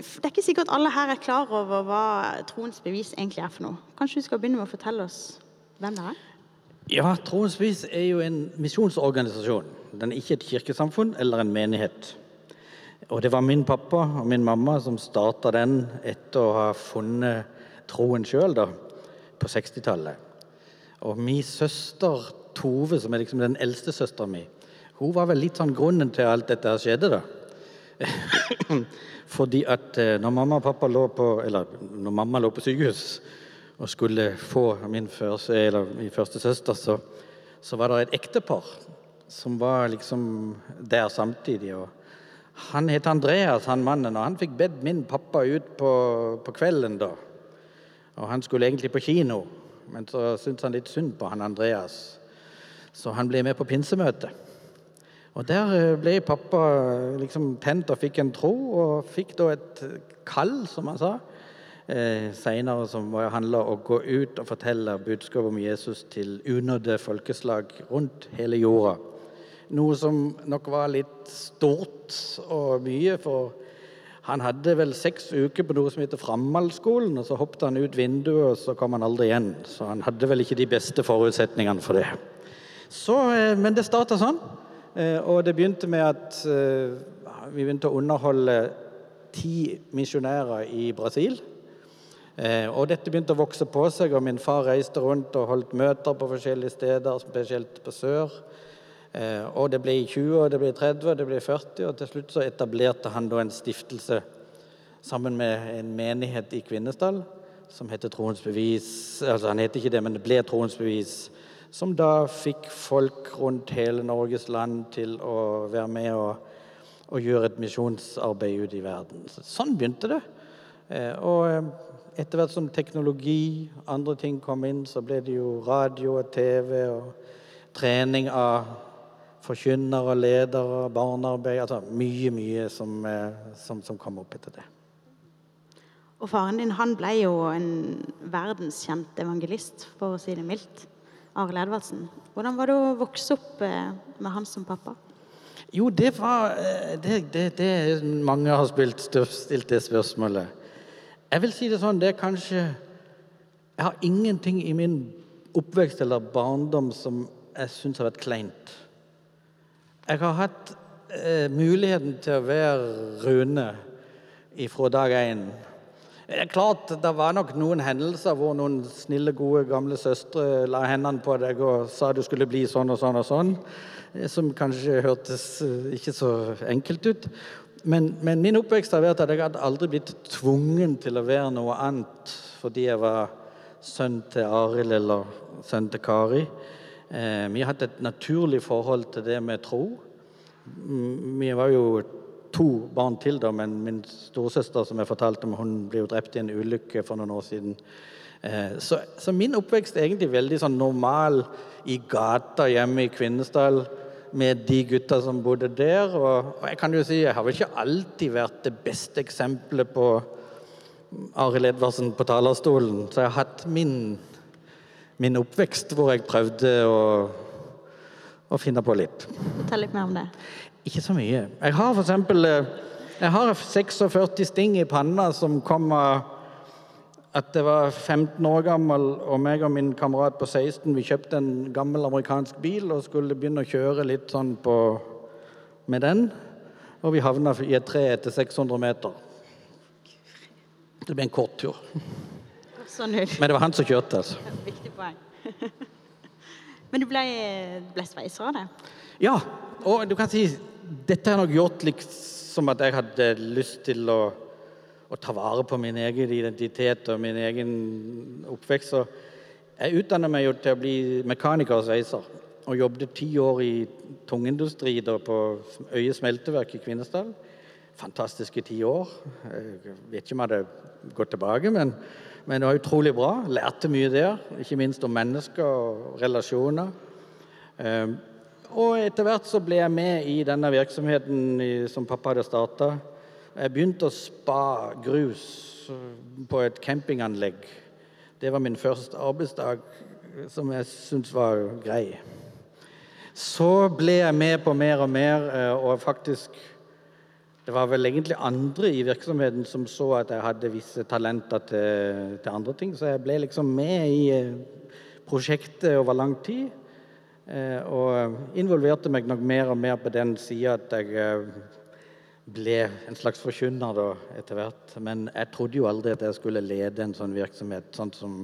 Det er ikke sikkert alle her er klar over hva Troens bevis egentlig er for noe. Kanskje du skal begynne med å fortelle oss hvem det er? Ja, Troens bevis er jo en misjonsorganisasjon. Den er ikke et kirkesamfunn eller en menighet. Og det var min pappa og min mamma som starta den etter å ha funnet troen sjøl på 60-tallet. Og min søster Tove, som er liksom den eldste søstera mi, hun var vel litt sånn grunnen til alt dette skjedde, da. Fordi at eh, når mamma og pappa lå på Eller når mamma lå på sykehus og skulle få min første, eller min første søster, så, så var det et ektepar som var liksom der samtidig. og Han het Andreas, han mannen, og han fikk bedt min pappa ut på, på kvelden da. Og han skulle egentlig på kino, men så syntes han litt synd på han Andreas. Så han ble med på pinsemøtet. Og der eh, ble pappa eh, liksom tent og fikk en tro, og fikk da et kall, som han sa, eh, seinere, handla om å gå ut og fortelle budskapet om Jesus til unådde folkeslag rundt hele jorda. Noe som nok var litt stort og mye, for han hadde vel seks uker på noe som heter Framhaldsskolen, og så hoppet han ut vinduet, og så kom han aldri igjen. Så han hadde vel ikke de beste forutsetningene for det. Så, eh, men det starta sånn. Eh, og det begynte med at eh, vi begynte å underholde ti misjonærer i Brasil. Og dette begynte å vokse på seg, og min far reiste rundt og holdt møter på forskjellige steder, spesielt på sør. Og det ble 20, og det ble 30, og det ble 40, og til slutt så etablerte han da en stiftelse sammen med en menighet i Kvinesdal som heter Troens Bevis. Altså han heter ikke det, men det ble Troens Bevis som da fikk folk rundt hele Norges land til å være med og, og gjøre et misjonsarbeid ute i verden. Sånn begynte det. Eh, og eh, etter hvert som teknologi, andre ting kom inn, så ble det jo radio og TV og trening av forkynnere, ledere, barnearbeid Altså mye, mye som, eh, som, som kom opp etter det. Og faren din han ble jo en verdenskjent evangelist, for å si det mildt. Arild Edvardsen. Hvordan var det å vokse opp eh, med han som pappa? Jo, det var eh, det, det, det Mange har spilt, stilt det spørsmålet. Jeg vil si det sånn, det er kanskje Jeg har ingenting i min oppvekst eller barndom som jeg syns har vært kleint. Jeg har hatt eh, muligheten til å være Rune fra dag én. Det er klart, det var nok noen hendelser hvor noen snille, gode gamle søstre la hendene på deg og sa du skulle bli sånn og sånn og sånn, eh, som kanskje hørtes eh, ikke så enkelt ut. Men, men min oppvekst har vært at jeg hadde aldri blitt tvungen til å være noe annet fordi jeg var sønn til Arild eller sønn til Kari. Eh, vi hatt et naturlig forhold til det med tro. Vi var jo to barn til, da, men min storesøster som jeg fortalte om, hun ble jo drept i en ulykke for noen år siden. Eh, så, så, min oppvekst er egentlig veldig sånn normal i gata hjemme i Kvinesdal med de gutta som bodde der. Og, og, jeg kan jo si, jeg har vel ikke alltid vært det beste eksempelet på Arild Edvardsen på talerstolen. Så jeg har hatt min, min oppvekst hvor jeg prøvde å, å finne på litt. Fortell litt mer om det. Ikke så mye. Jeg har for eksempel eh, jeg har 46 sting i panna som kom av at jeg var 15 år gammel, og meg og min kamerat på 16 vi kjøpte en gammel amerikansk bil og skulle begynne å kjøre litt sånn på, med den. Og vi havna i et tre etter 600 meter. Det ble en kort tur. Sånn Men det var han som kjørte, altså. Viktig poeng. Men du ble, ble sveiser av det? Ja, og du kan si dette har nok gjort liksom at jeg hadde lyst til å, å, ta vare på min egen identitet og min egen oppvekst. Så jeg utdanna meg jo til å bli mekaniker og sveiser. Og jobbet ti år i tungindustri da, på Øye smelteverk i Kvinesdal. Fantastiske ti år. Jeg vet ikke om jeg hadde gått tilbake, men, men det var utrolig bra. Lærte mye der, ikke minst om mennesker og relasjoner. Og etter hvert så ble jeg med i denne virksomheten som pappa hadde starta. Jeg begynte å spa grus på et campinganlegg. Det var min første arbeidsdag, som jeg syntes var grei. Så ble jeg med på mer og mer, eh, og faktisk det var vel egentlig andre i virksomheten som så at jeg hadde visse talenter til, til andre ting, så jeg ble liksom med i eh, prosjektet over lang tid. Eh, og involverte meg nok mer og mer på den sida at jeg eh, ble en slags forkynner da, etter hvert. Men jeg trodde jo aldri at jeg skulle lede en sånn virksomhet sånn som,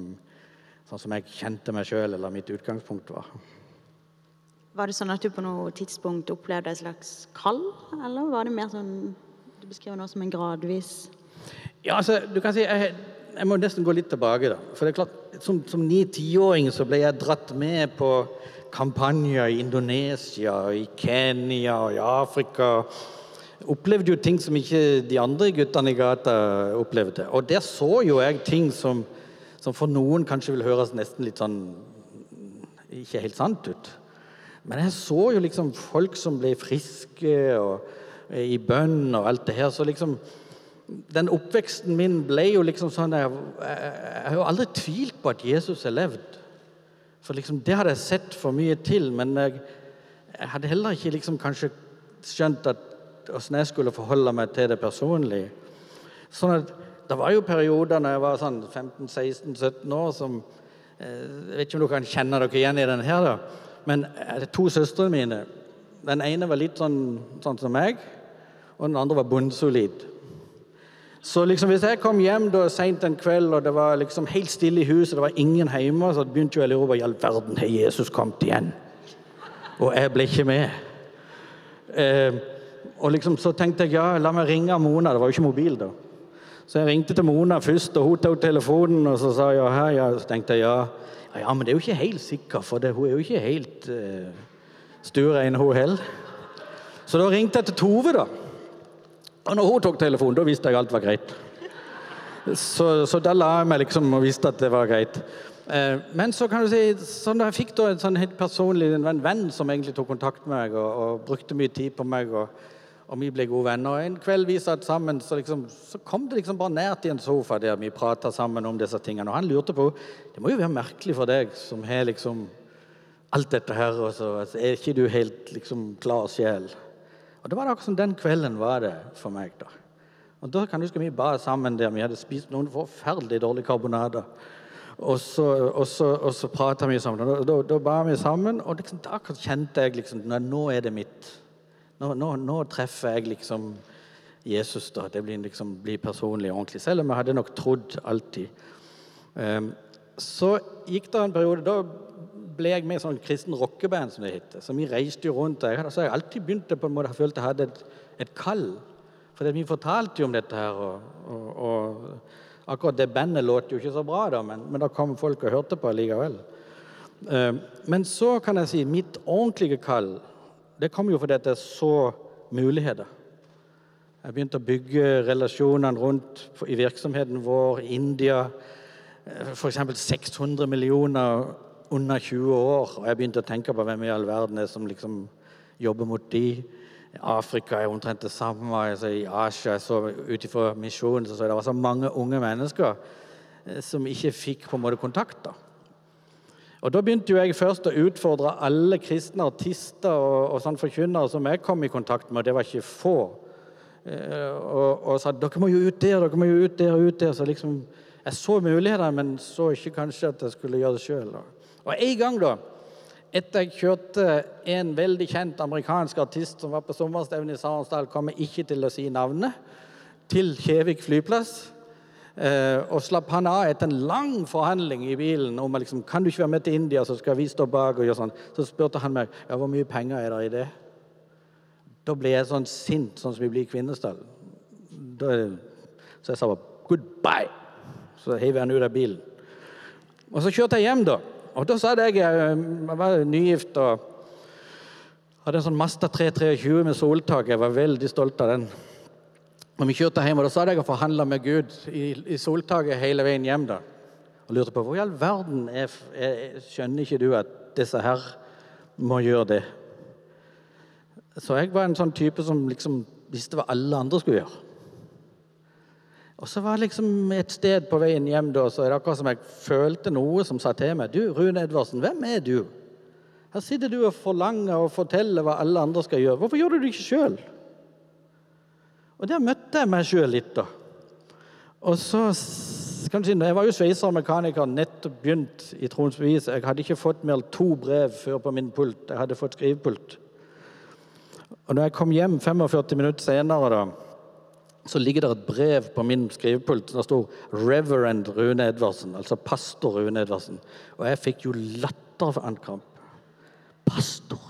sånn som jeg kjente meg sjøl, eller mitt utgangspunkt var. Var det sånn at du på noe tidspunkt opplevde et slags kall, eller var det mer sånn Du beskriver noe som en gradvis Ja, altså, du kan si jeg, jeg må nesten gå litt tilbake, da. For det er klart, som, som ni-tiåring så ble jeg dratt med på kampanjer i Indonesia, i Kenya og i Afrika opplevde jo ting som ikke de andre guttene i gata opplevde. Og der så jo jeg ting som, som for noen kanskje vil høres nesten litt sånn ikke helt sant ut. Men jeg så jo liksom folk som ble friske og i bønn og alt det her. Så liksom Den oppveksten min ble jo liksom sånn Jeg, jeg, jeg har jo aldri tvilt på at Jesus har levd. For liksom det hadde jeg sett for mye til. Men jeg, jeg hadde heller ikke liksom kanskje skjønt åssen jeg skulle forholde meg til det personlig. Sånn at Det var jo perioder når jeg var sånn 15-16-17 år som eh, Jeg vet ikke om dere kan kjenne dere igjen i den her, da. Men eh, to søstrene mine Den ene var litt sånn, sånn som meg, og den andre var bunnsolid. Så liksom hvis jeg kom hjem da seint en kveld, og det var liksom helt stille i huset, det var ingen hjemme, så begynte jeg å lure på i all verden har Jesus kommet igjen. Og jeg ble ikke med. Eh, og liksom, så tenkte jeg ja, la meg ringe Mona. Det var jo ikke mobil da. Så jeg ringte til Mona først, og hun tok telefonen, og så sa ja, her, ja. Så tenkte jeg ja, ja, men det er jo ikke helt sikkert, for det, hun er jo ikke helt eh, stuerein, hun heller. Så da ringte jeg til Tove, da. Og når hun tok telefonen, da visste jeg alt var greit. Så, så da la jeg meg liksom og visste at det var greit. Eh, men så kan du si, sånn jeg fikk da en sånn helt personlig en venn som egentlig tok kontakt med meg og, og brukte mye tid på meg. og og vi ble gode venner. Og en kveld vi satt sammen, så, liksom, så kom det liksom bare nært i en sofa der vi prata sammen om disse tingene. Og han lurte på det må jo være merkelig for deg som har liksom alt dette her, og så altså, er ikke du helt liksom klar sjel. Og det var akkurat som den kvelden var det for meg. da. Og da kan du huske Vi ba sammen der. Vi hadde spist noen forferdelig dårlige karbonader. Og så, og så, og så prata vi sammen. Og da, da, ba vi sammen, og liksom, da kjente jeg liksom Nå er det mitt. Nå, nå, nå, treffer jeg liksom Jesus. da, Det blir, liksom, blir personlig og ordentlig. Selv om jeg hadde nok trodd alltid. Um, så gikk det en periode Da ble jeg med i sånn kristen rockeband, som det heter. Så vi reiste jo rundt. Jeg, så jeg alltid begynte på en måte, jeg følte jeg hadde et, et kall. For vi fortalte jo om dette her. Og, og, og akkurat det bandet låt jo ikke så bra, da, men, men da kom folk og hørte på likevel. Um, men så kan jeg si mitt ordentlige kall det kom jo fordi jeg så muligheter. Jeg begynte å bygge relasjonene rundt i virksomheten vår. India f.eks. 600 millioner under 20 år. Og jeg begynte å tenke på hvem i all verden er som liksom jobber mot de. Afrika er omtrent det samme. Altså, I Asia så ut ifra misjonen så, så det var så mange unge mennesker eh, som ikke fikk på en måte kontakt. da. Og Da begynte jo jeg først å utfordre alle kristne artister og, og sånn forkynnere som jeg kom i kontakt med, og det var ikke få. Eh, og, og sa dere må jo ut der, dere må jo ut der og ut der. Så liksom, Jeg så muligheter, men så ikke kanskje at jeg skulle gjøre det sjøl. Og en gang, da, etter jeg kjørte en veldig kjent amerikansk artist som var på sommerstevne i Sarensdal, kommer ikke til å si navnet, til Kjevik flyplass. Eh, og slapp han av etter en lang forhandling i bilen om liksom, kan du ikke være med til India, så skal vi stå bak. og gjøre sånn. Så spurte han meg ja, hvor mye penger er det i det. Da ble jeg sånn sint, sånn som vi blir i Kvinesdal. Da, så jeg sa bare 'goodbye'. Så heiv han ut av bilen. Og så kjørte jeg hjem, da. Og da sa jeg eh, Jeg var nygift og hadde en sånn Masta 323 med soltak. Jeg var veldig stolt av den. Når vi kjørte hjem, og da satt jeg og forhandla med Gud i, i soltaket hele veien hjem. da, Og lurte på hvor i all verden er, er, skjønner ikke du at disse her må gjøre det? Så jeg var en sånn type som liksom visste hva alle andre skulle gjøre. Og så var det liksom et sted på veien hjem da, så er det akkurat som jeg følte noe som sa til meg Du, Rune Edvardsen, hvem er du? Her sitter du og forlanger og forteller hva alle andre skal gjøre. Hvorfor gjør du det ikke sjøl? Og der møtte jeg meg sjøl litt, da. Og så kan du si, Jeg var jo sveiser og mekaniker, nettopp begynt i Troens Bevis. Jeg hadde ikke fått mer enn to brev før på min pult. Jeg hadde fått skrivepult. Og når jeg kom hjem 45 minutter senere, da, så ligger det et brev på min skrivepult. Der sto 'Reverend Rune Edvardsen', altså pastor Rune Edvardsen. Og jeg fikk jo latterankamp. Pastor!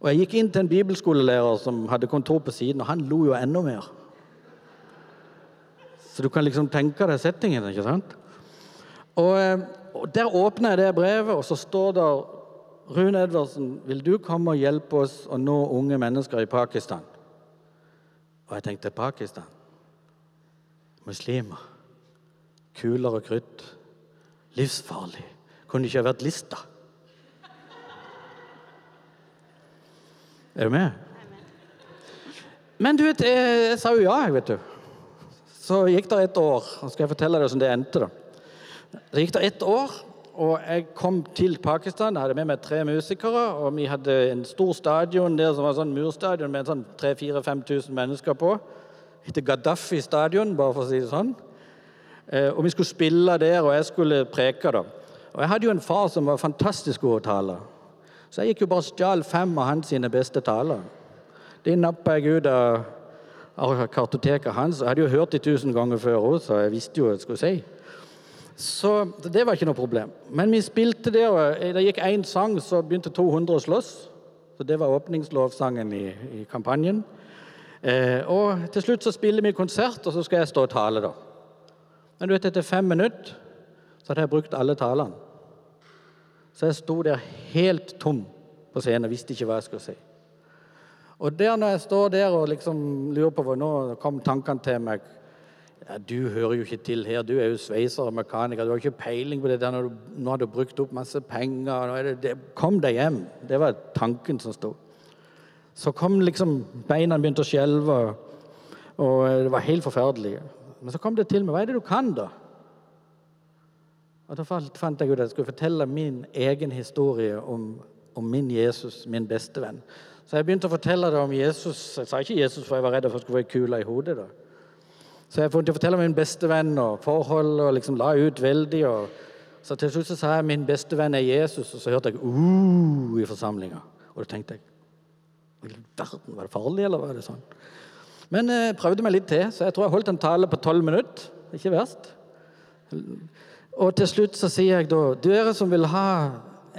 Og jeg gikk inn til en bibelskolelærer som hadde kontor på siden, og han lo jo enda mer. Så du kan liksom tenke deg settingen, ikke sant? Og, eh, og der åpner jeg det brevet, og så står det Rune Edvardsen, vil du komme og hjelpe oss å nå unge mennesker i Pakistan? Og jeg tenkte Pakistan. Muslimer. Kuler og krutt. Livsfarlig. Kunne ikke ha vært Lista? Er du med? Men du vet, jeg, sa jo ja, jeg, vet du. Så gikk det et år. og skal jeg fortelle deg hvordan det endte. da. Det gikk det ett år, og jeg kom til Pakistan. Jeg hadde med meg tre musikere, og vi hadde en stor stadion der som var sånn murstadion med sånn 3000-5000 mennesker på. Det heter Gaddafi stadion, bare for å si det sånn. Eh, Og vi skulle spille der, og jeg skulle preke. da. Og jeg hadde jo en far som var fantastisk god å tale. Så jeg gikk jo bare stjal fem av hans sine beste taler. De nappa jeg ut av kartoteket hans. Jeg hadde jo hørt de tusen ganger før òg, så jeg visste jo hva jeg skulle si. Så det var ikke noe problem. Men vi spilte det, og det gikk én sang, så begynte 200 å slåss. Så det var åpningslovsangen i, i kampanjen. Eh, og til slutt så spiller vi konsert, og så skal jeg stå og tale, da. Men du vet, etter fem minutter så hadde jeg brukt alle talene. Så jeg sto der helt tom på scenen og visste ikke hva jeg skulle si. Og der når jeg står der og liksom lurer på hva nå kom tankene til meg ja, Du hører jo ikke til her, du er jo sveiser og mekaniker, du har ikke peiling på det der nå har du brukt opp masse penger. Er det, det, kom deg hjem. Det var tanken som sto. Så kom liksom beina begynte å skjelve, og det var helt forferdelig. Men så kom det til meg. Hva er det du kan, da? Og Da fant jeg ut at jeg skulle fortelle min egen historie om, om min Jesus, min bestevenn. Så jeg begynte å fortelle det om Jesus. Jeg sa ikke Jesus, for jeg var redd for at jeg skulle få ei kule i hodet. da. Så jeg begynte å fortelle om min bestevenn og forhold, og liksom la ut veldig. og Så til slutt så sa jeg min bestevenn er Jesus, og så hørte jeg uh, i forsamlinga. Og da tenkte jeg i verden, var det farlig, eller var det sånn? Men jeg prøvde meg litt til, så jeg tror jeg holdt en tale på tolv minutter. Ikke verst. Og til slutt så sier jeg da Dere som vil ha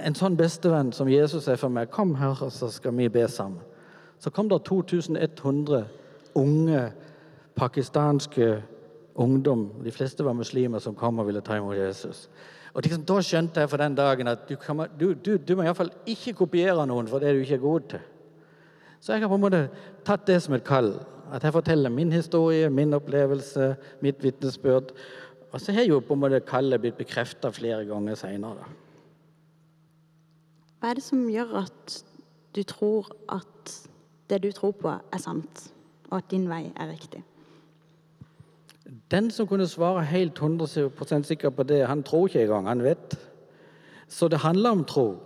en sånn bestevenn som Jesus er for meg, kom her, og så skal vi be sammen. Så kom det 2100 unge pakistanske ungdom, de fleste var muslimer, som kom og ville ta imot Jesus. Og liksom, Da skjønte jeg for den dagen at du, kan, du, du, du må iallfall ikke kopiere noen for det du ikke er god til. Så jeg har på en måte tatt det som et kall. At jeg forteller min historie, min opplevelse, mitt vitnesbyrd. Og så har jo på en måte kallet blitt bekrefta flere ganger seinere. Hva er det som gjør at du tror at det du tror på, er sant, og at din vei er riktig? Den som kunne svare helt 100% sikker på det, han tror ikke engang. Han vet. Så det handler om tro.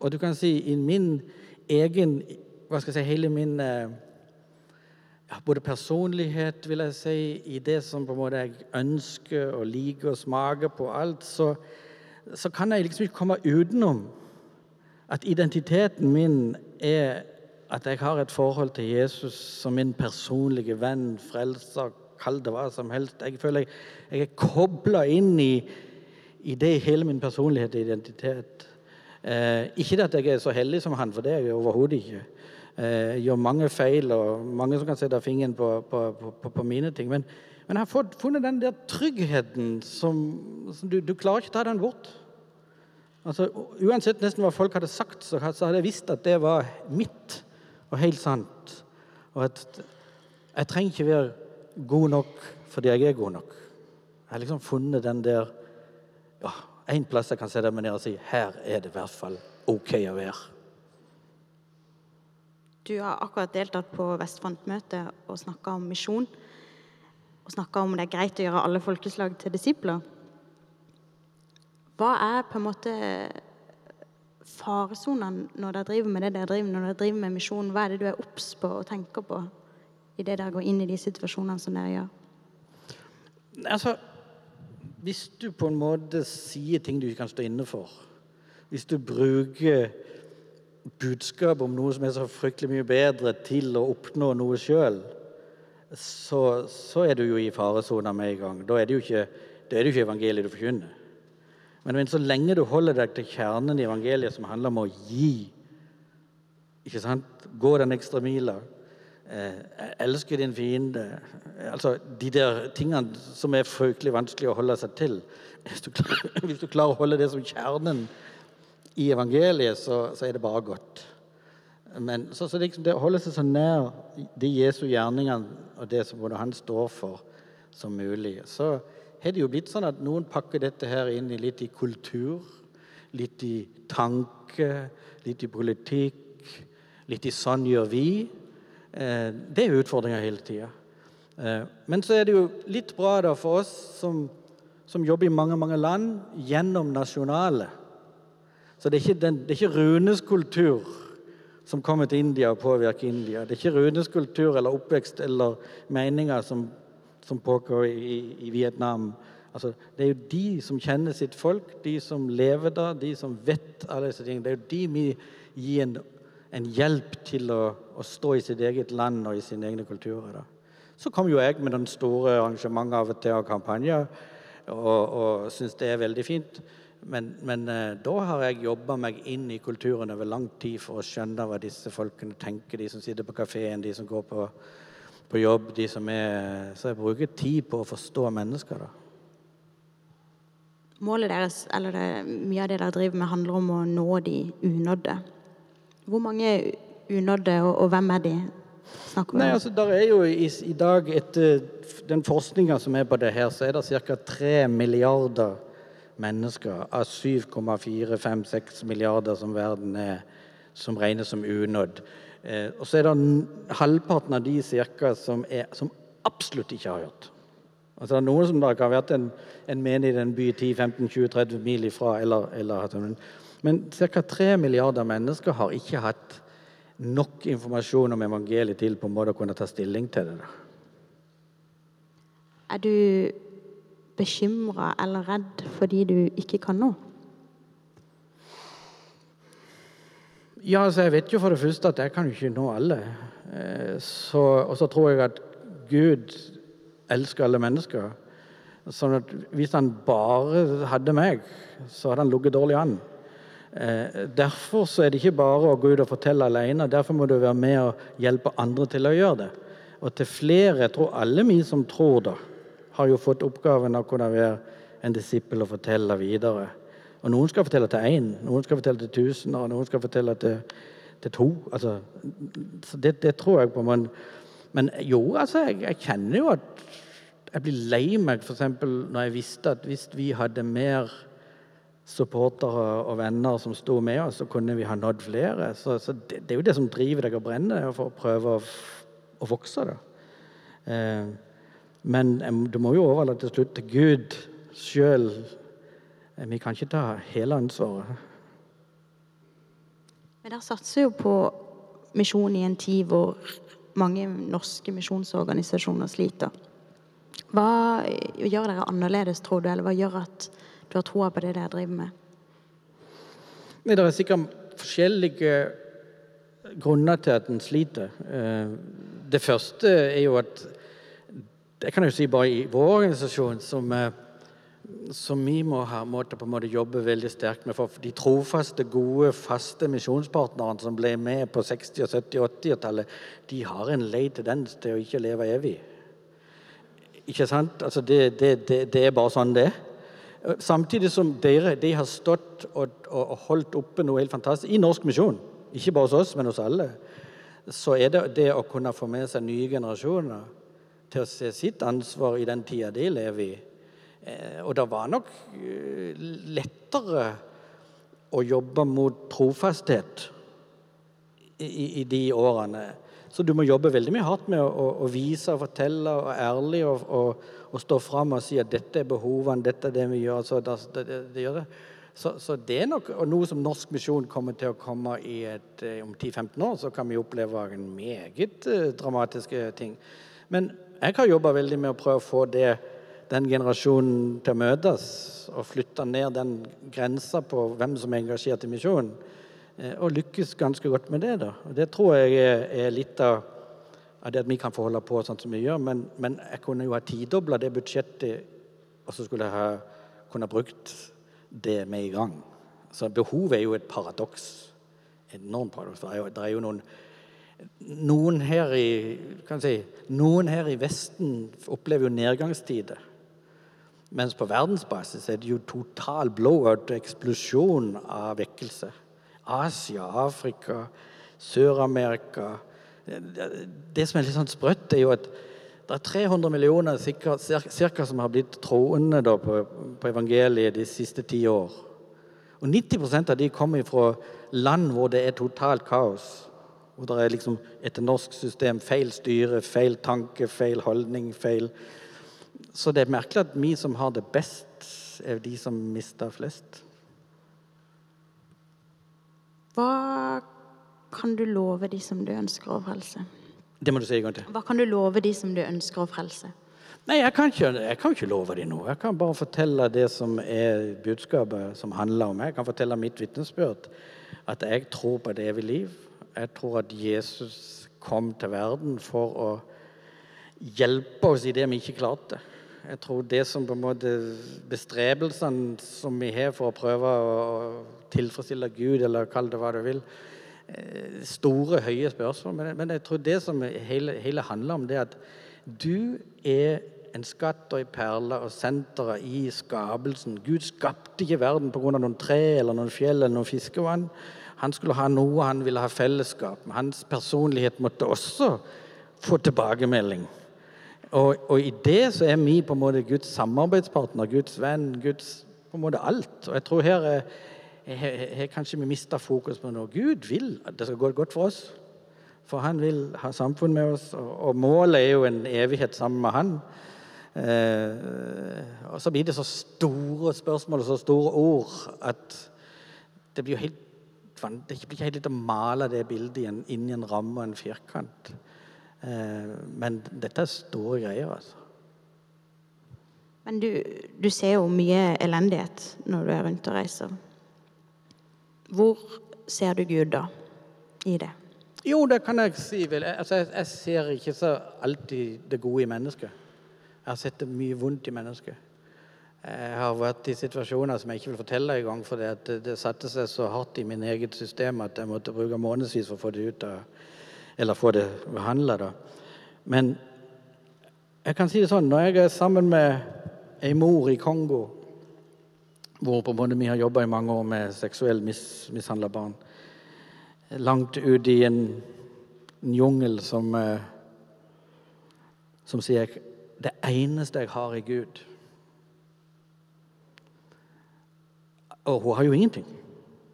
Og du kan si i min egen Hva skal jeg si Hele min eh, ja, både personlighet, vil jeg si, i det som på en måte jeg ønsker og liker og smaker på alt, så, så kan jeg liksom ikke komme utenom at identiteten min er at jeg har et forhold til Jesus som min personlige venn, frelser, kall det hva som helst. Jeg føler jeg, jeg er kobla inn i, i det hele min personlighet og identitet. Eh, ikke at jeg er så heldig som han, for det er jeg overhodet ikke. Eh, jeg gjør mange feil, og mange som kan sette fingeren på, på, på, på mine ting. Men, men jeg har fått, funnet den der tryggheten som, som du, du klarer ikke ta den bort. Altså, uansett nesten hva folk hadde sagt, så hadde jeg visst at det var mitt og helt sant. Og at jeg trenger ikke være god nok fordi jeg er god nok. Jeg har liksom funnet den der ja, En plass jeg kan sette meg ned og si her er det i hvert fall OK å være. Du har akkurat deltatt på Vestfront-møtet og snakka om misjon. Og snakka om det er greit å gjøre alle folkeslag til disipler. Hva er på en måte faresonene når dere driver med det dere driver når dere driver med misjon? Hva er det du er obs på og tenker på idet dere går inn i de situasjonene som dere gjør? Altså, hvis du på en måte sier ting du ikke kan stå inne for, hvis du bruker budskap om noe som er så fryktelig mye bedre, til å oppnå noe sjøl, så, så, er du jo i faresona med en gang. Da er det jo ikke, det det ikke evangeliet du forkynner. Men, men så lenge du holder deg til kjernen i evangeliet, som handler om å gi, ikke sant? gå den ekstra mila, eh, elsker din fiende Altså de der tingene som er fryktelig vanskelig å holde seg til. Hvis du klarer, hvis du klarer å holde det som kjernen i evangeliet, så, så er det bare godt. Men så, så liksom det å seg så nær de Jesu gjerningene og det som både han står for, som mulig, så har det jo blitt sånn at noen pakker dette her inn i litt i kultur, litt i tanke, litt i politikk, litt i 'sånn gjør vi'. Eh, det er utfordringer hele tida. Eh, men så er det jo litt bra da for oss som, som jobber i mange, mange land, gjennom nasjonale så det er ikke, den, det er ikke Runes kultur som kommer til India og påvirker India. Det er ikke Runes kultur eller oppvekst eller meninger som, som pågår i, i Vietnam. Altså, det er jo de som kjenner sitt folk, de som lever der, de som vet alle disse tingene. Det er jo de vi gir en, en hjelp til å, å, stå i sitt eget land og i sine egne kulturer. Da. Så kom jo jeg med den store arrangementet av og til og kampanjer og, og syns det er veldig fint. Men, men eh, da har jeg jobba meg inn i kulturen over lang tid for å skjønne hva disse folkene tenker, de som sitter på kafeen, de som går på, på jobb, de som er Så jeg bruker tid på å forstå mennesker, da. Målet deres, eller det, mye av det dere driver med, handler om å nå de unådde. Hvor mange unådde, og, og hvem er de? Nei, altså, der er jo i, i dag, etter den forskninga som er på det her, så er det ca. 3 milliarder mennesker av 7,4-5-6 milliarder som verden er, som regnes som unådd. Eh, og så er det halvparten av de cirka som, er, som absolutt ikke har hørt. Altså det er Noen som da kan ha vært en, en menig i en by 10-15-20-30 mil ifra. Eller, eller, men ca. 3 milliarder mennesker har ikke hatt nok informasjon om evangeliet til på en måte å kunne ta stilling til det. Er du bekymra eller redd fordi du ikke kan nå? Ja, altså jeg vet jo for det første at jeg kan jo ikke nå alle. Eh, så, og så tror jeg at Gud elsker alle mennesker. Sånn at hvis han bare hadde meg, så hadde han ligget dårlig an. Eh, derfor så er det ikke bare å gå ut og fortelle alene. Derfor må du være med og hjelpe andre til å gjøre det. Og til flere, jeg tror alle vi som tror det, har jo fått oppgaven av å kunne være en disippel og fortelle videre. Og noen skal fortelle til én, noen skal fortelle til tusen, og noen skal fortelle til, til to. Altså, det, det, tror jeg på. Men, men jo, altså, jeg, jeg, kjenner jo at jeg blir lei meg f.eks. når jeg visste at hvis vi hadde mer supportere og venner som sto med oss, så kunne vi ha nådd flere. Så, så det, det, er jo det som driver deg og brenner, for å prøve å, å vokse. Eh, men du må jo overlate til slutt til Gud sjøl. Vi kan ikke ta hele ansvaret. Men dere satser jo på misjon i en tid hvor mange norske misjonsorganisasjoner sliter. Hva gjør dere annerledes, tror du, eller hva gjør at du har troa på det dere driver med? Det er sikkert forskjellige grunner til at en sliter. Eh, det første er jo at det kan jeg jo si bare i vår organisasjon, som, eh, som vi må ha måte på en måte jobbe veldig sterkt med. For de trofaste, gode, faste misjonspartnerne som ble med på 60-, og 70-, 80-tallet, de har en lei tendens til å ikke leve evig. Ikke sant? Altså det, det, det, det, er bare sånn det er. Samtidig som dere de har stått og, og, holdt oppe noe helt fantastisk i norsk misjon, ikke bare hos oss, men hos alle, så er det det å kunne få med seg nye generasjoner til å se sitt ansvar i den tida de lever i. Eh, og det var nok eh, lettere å jobbe mot trofasthet i, i de årene. Så du må jobbe veldig mye hardt med å, å vise og fortelle og ærlig og, og, og stå fram og si at dette er behovene, dette er det vi gjør. Så det, det, det gjør. Så, så, det er nok noe som Norsk Misjon kommer til å komme i et, eh, om 10-15 år. Så kan vi oppleve en meget uh, dramatiske ting. Men jeg har jobba veldig med å prøve å få det, den generasjonen til å møtes. Og flytte ned den grensa på hvem som er engasjert i misjonen. Uh, og lykkes ganske godt med det. da. Og Det tror jeg er, litt av, det at vi kan få holde på sånn som vi gjør. Men, men jeg kunne jo ha tidobla det budsjettet, og så skulle jeg ha kunne brukt det med i gang. Så behovet er jo et paradoks. Enormt paradoks. Det er jo, det er jo noen noen her, i, si, noen her i Vesten opplever jo nedgangstider. Mens på verdensbasis er det jo total blowout og eksplosjon av vekkelse. Asia, Afrika, Sør-Amerika Det som er litt sånn sprøtt, er jo at det er 300 millioner cirka, cirka som har blitt troende på, på, evangeliet de siste ti år. Og 90% av de kommer fra land hvor det er totalt kaos. Hvor det er liksom etter norsk system feil styre, feil tanke, feil holdning, feil Så det er merkelig at vi som har det best, er de som mister flest. Hva kan du love de som du ønsker å frelse? Det må du si en gang til. Hva kan du love de som du ønsker å frelse? Nei, jeg kan ikke, jeg kan ikke love dem noe. Jeg kan bare fortelle det som er budskapet som handler om meg. Jeg kan fortelle mitt vitnesbyrd. At jeg tror på et evig liv. Jeg tror at Jesus kom til verden for å hjelpe oss i det vi ikke klarte. Jeg tror det som på en måte bestrebelsene som vi har for å prøve å tilfredsstille Gud, eller kall det hva du vil, Eh, store, høye spørsmål. Men, jeg tror det som hele, hele, handler om, det er at du er en skatt og en perle og senteret i skapelsen. Gud skapte ikke verden pga. noen tre eller noen fjell eller noen fiskevann. Han skulle ha noe, han ville ha fellesskap. Hans personlighet måtte også få tilbakemelding. Og, og, i det så er vi på en måte Guds samarbeidspartner, Guds venn, Guds på en måte alt. Og jeg tror her er har kanskje vi mista fokus på noe. Gud vil at det skal gå godt for oss. For han vil ha samfunn med oss, og målet er jo en evighet sammen med han. Eh, og så blir det så store spørsmål og så store ord at det blir helt det blir ikke helt lett å male det bildet inn i en ramme og en firkant. Eh, men dette er store greier, altså. Men du, du ser jo mye elendighet når du er rundt og reiser. Hvor ser du Gud da i det? Jo, det kan jeg si. vel. Altså, jeg, jeg, ser ikke så alltid det gode i mennesket. Jeg har sett det mye vondt i mennesket. Jeg har vært i situasjoner som jeg ikke vil fortelle engang, for det, det satte seg så hardt i min eget system at jeg måtte bruke månedsvis for å få det ut av, eller få det behandla. Men jeg kan si det sånn, når jeg er sammen med ei mor i Kongo hvor på en vi har jobba i mange år med seksuelt mis, mishandla barn. Langt ute i en, en jungel som, eh, som sier Det eneste jeg har, er Gud. Og hun har jo ingenting.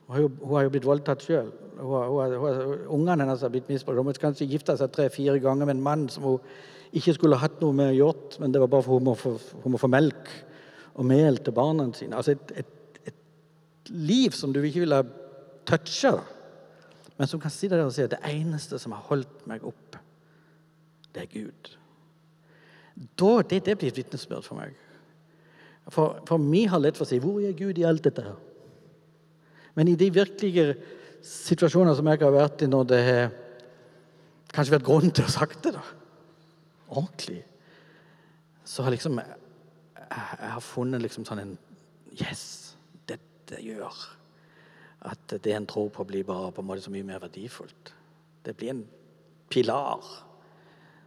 Hun har jo, hun har jo blitt voldtatt sjøl. Ungene hennes har blitt misbrukt. Hun måtte kanskje gifte seg tre-fire ganger med en mann som hun ikke skulle hatt noe med å gjøre, men det var bare for hun må få, hun må få melk og mel til barna sine. Altså et, et, et, liv som du ikke ville toucha, men som kan sitte der og si at det eneste som har holdt meg oppe, det er Gud. Da, det, det blir et vitnesbyrd for meg. For, for vi har lett for å si 'Hvor er Gud i alt dette?' her? Men i de virkelige situasjoner som jeg har vært i når det har kanskje vært grunn til å ha sagt det, da, ordentlig, så har liksom jeg har funnet liksom sånn en Yes, dette gjør at det en tror på, blir bare på en måte så mye mer verdifullt. Det blir en pilar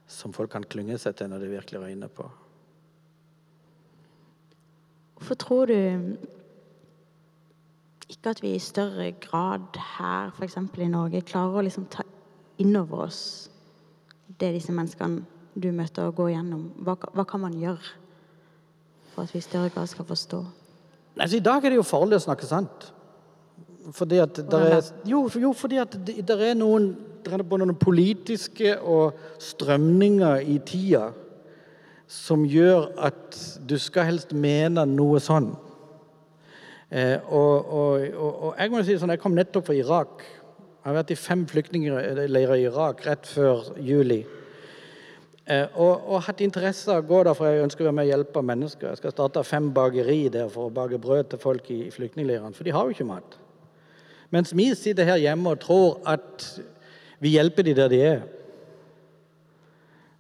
som folk kan klynge seg til når de virkelig røyner på. Hvorfor tror du ikke at vi i større grad her, f.eks. i Norge, klarer å liksom ta inn over oss det disse menneskene du møter, og går gjennom. Hva, hva kan man gjøre? for at vi i større grad skal forstå? Altså, I dag er det jo farlig å snakke sant. Fordi at er, jo, jo, fordi at det, det er noen det er både noen politiske og strømninger i tida som gjør at du skal helst mene noe sånn. Eh, og, og, og, jeg må si sånn, jeg kom nettopp fra Irak. Jeg har vært i fem flyktningleirer i Irak rett før juli. Eh, og, og hatt interesse av å gå der, for jeg ønsker å være med og hjelpe mennesker. Jeg skal starte fem bakeri der for å bake brød til folk i, i flyktningleirene, for de har jo ikke mat. Mens vi sitter her hjemme og tror at vi hjelper de der de er.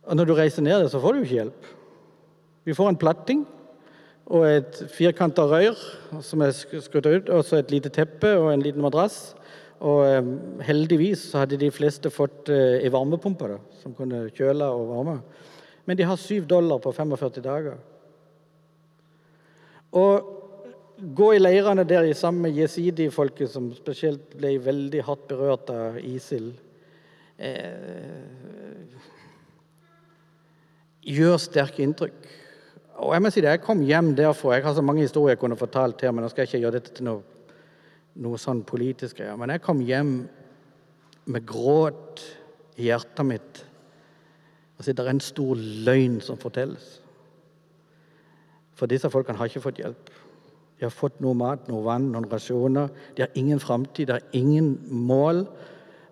Og når du reiser ned der, så får du ikke hjelp. Vi får en platting og et firkanta rør som er skrudd ut, og så et lite teppe og en liten madrass. Og eh, heldigvis så hadde de fleste fått eh, ei varmepumpe da, som kunne kjøle og varme. Men de har syv dollar på 45 dager. Og gå i leirene der sammen med jesidi-folket, som spesielt ble veldig hardt berørt av ISIL eh, Gjør sterke inntrykk. Og Jeg må si det, jeg kom hjem derfor. Jeg har så mange historier jeg kunne fortalt her, men nå skal jeg ikke gjøre dette til noe noe sånn politisk greier. Men jeg kom hjem med gråt i hjertet mitt. Altså, det er en stor løgn som fortelles. For disse folkene har ikke fått hjelp. De har fått noe mat, noe vann, noen rasjoner. De har ingen framtid, de har ingen mål.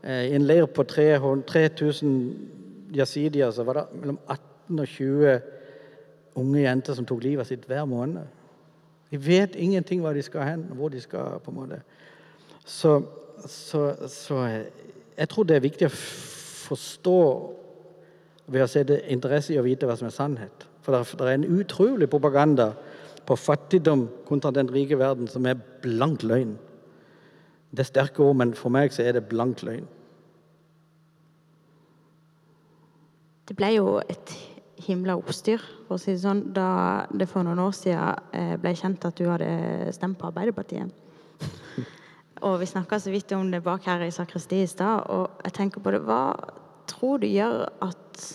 Eh, I en leir på 3000 jasidier så var det mellom 18 og 20 unge jenter som tok livet sitt hver måned. De vet ingenting hva de skal hen, hvor de skal. på en måte. Så, så, så jeg tror det er viktig å forstå ved å sette interesse i å vite hva som er sannhet. For det det er en utrolig propaganda på fattigdom kontra den rike verden som er blank løgn. Det er sterke ord, men for meg så er det blank løgn. Det ble jo et himla oppstyr for å si det sånn, da det for noen år siden eh, ble kjent at du hadde stemt på Arbeiderpartiet. og vi snakka så vidt om det bak her i sakristi i stad, og jeg tenker på det Hva tror du gjør at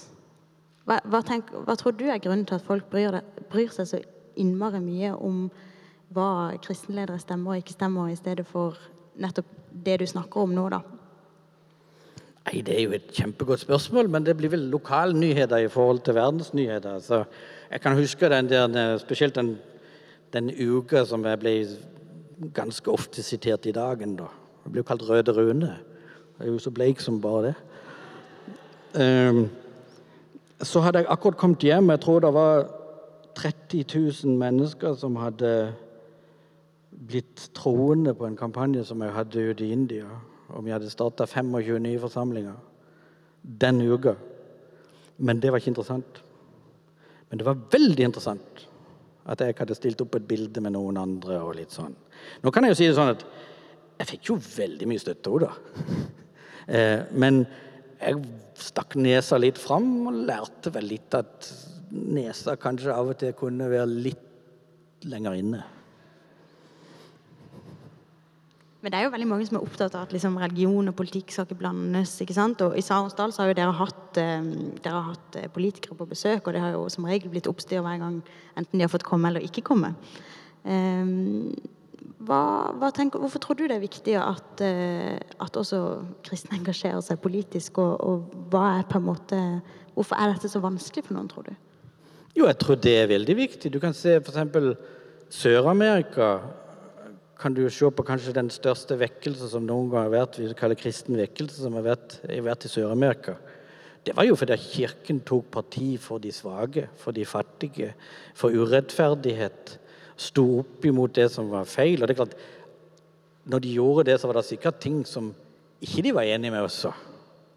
hva, hva, tenk, hva, tror du er grunnen til at folk bryr, det, bryr seg så innmari mye om hva kristenledere stemmer og ikke stemmer, i stedet for nettopp det du snakker om nå, da? Nei, Det er jo et kjempegodt spørsmål, men det blir vel lokalnyheter i forhold til verdensnyheter. Så jeg kan huske den der, spesielt den, den uka som jeg ble ganske ofte sitert i dagen. da. Jeg ble jo kalt Røde Rune. Jeg er jo så bleik som bare det. Um, så hadde jeg akkurat kommet hjem. Jeg tror det var 30 000 mennesker som hadde blitt troende på en kampanje som jeg hadde ute i India om jeg hadde starta 25 nye forsamlinger den uka. Men det var ikke interessant. Men det var veldig interessant at jeg hadde stilt opp et bilde med noen andre. og litt sånn. Nå kan jeg jo si det sånn at jeg fikk jo veldig mye støtte òg, da. Eh, men jeg stakk nesa litt fram og lærte vel litt at nesa kanskje av og til kunne være litt lenger inne. Men det er jo veldig mange som er opptatt av at liksom, religion og politikk skal ikke blandes. ikke sant? Og I Sarensdal har jo dere hatt, eh, dere har hatt eh, politikere på besøk, og det har jo som regel blitt oppstyr hver gang enten de har fått komme eller ikke komme. Eh, hva, hva tenker, hvorfor tror du det er viktig at, at også kristne engasjerer seg politisk, og, og, hva er på en måte, hvorfor er dette så vanskelig for noen, tror du? Jo, jeg tror det er veldig viktig. Du kan se f.eks. Sør-Amerika kan du se på kanskje den største vekkelse som noen gang har vært, vi kaller kristen vekkelse, som har vært, har vært i Sør-Amerika. Det var jo fordi Kirken tok parti for de svake, for de fattige, for urettferdighet. Sto opp imot det som var feil. Og det er klart, når de gjorde det, så var det sikkert ting som ikke de var enige med også.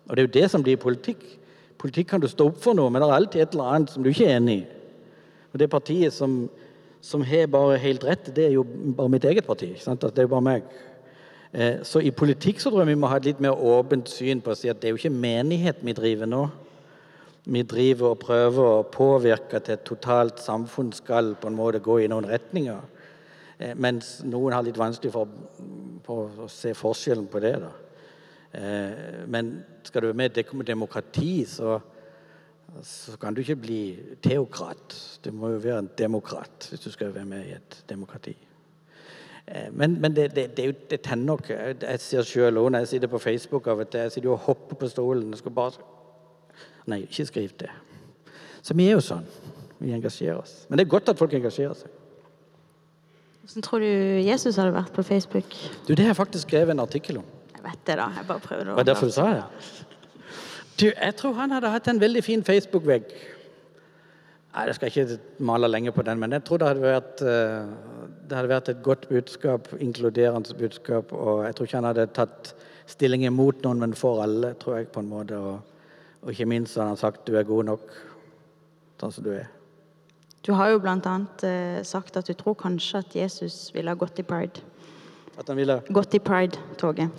Og det er jo det som blir politikk. Politikk kan du stå opp for noe, men det er alltid et eller annet som du ikke er enig i. Og det partiet som som har bare helt rett, det er jo bare mitt eget parti. Sant? Det er jo bare meg. Eh, så i politikk så tror jeg vi må ha et litt mer åpent syn på å si at det er jo ikke menighet vi driver nå. Vi driver og prøver å påvirke til et totalt samfunn skal på en måte gå i noen retninger. Eh, mens noen har litt vanskelig for å se forskjellen på det. da. Eh, men skal du være med i demokrati, så så kan du ikke bli teokrat. Du må jo være en demokrat hvis du skal være med i et demokrati. Eh, men, men det, det, det, det, tenner nok. Jeg ser sjøl òg når jeg sitter på Facebook av og til, jeg sitter og hopper på stolen og skal bare Nei, ikke skriv det. Så vi er jo sånn. Vi engasjerer oss. Men det er godt at folk engasjerer seg. Hvordan tror du Jesus hadde vært på Facebook? Du, Det har jeg faktisk skrevet en artikkel om. Jeg vet det, da. Jeg bare prøvde å Var det derfor du sa det? Du, jeg tror han hadde hatt en veldig fin Facebook-vegg. Nei, Jeg skal ikke male lenge på den, men jeg tror det hadde vært, eh, det hadde vært et godt budskap, inkluderende budskap. Og jeg tror ikke han hadde tatt stilling imot noen, men for alle, tror jeg på en måte. Og, og ikke minst hadde han sagt du er god nok sånn som du er. Du har jo annet eh, sagt at du tror kanskje at Jesus ville ha gått i pride. At han ville Gått i pride-toget.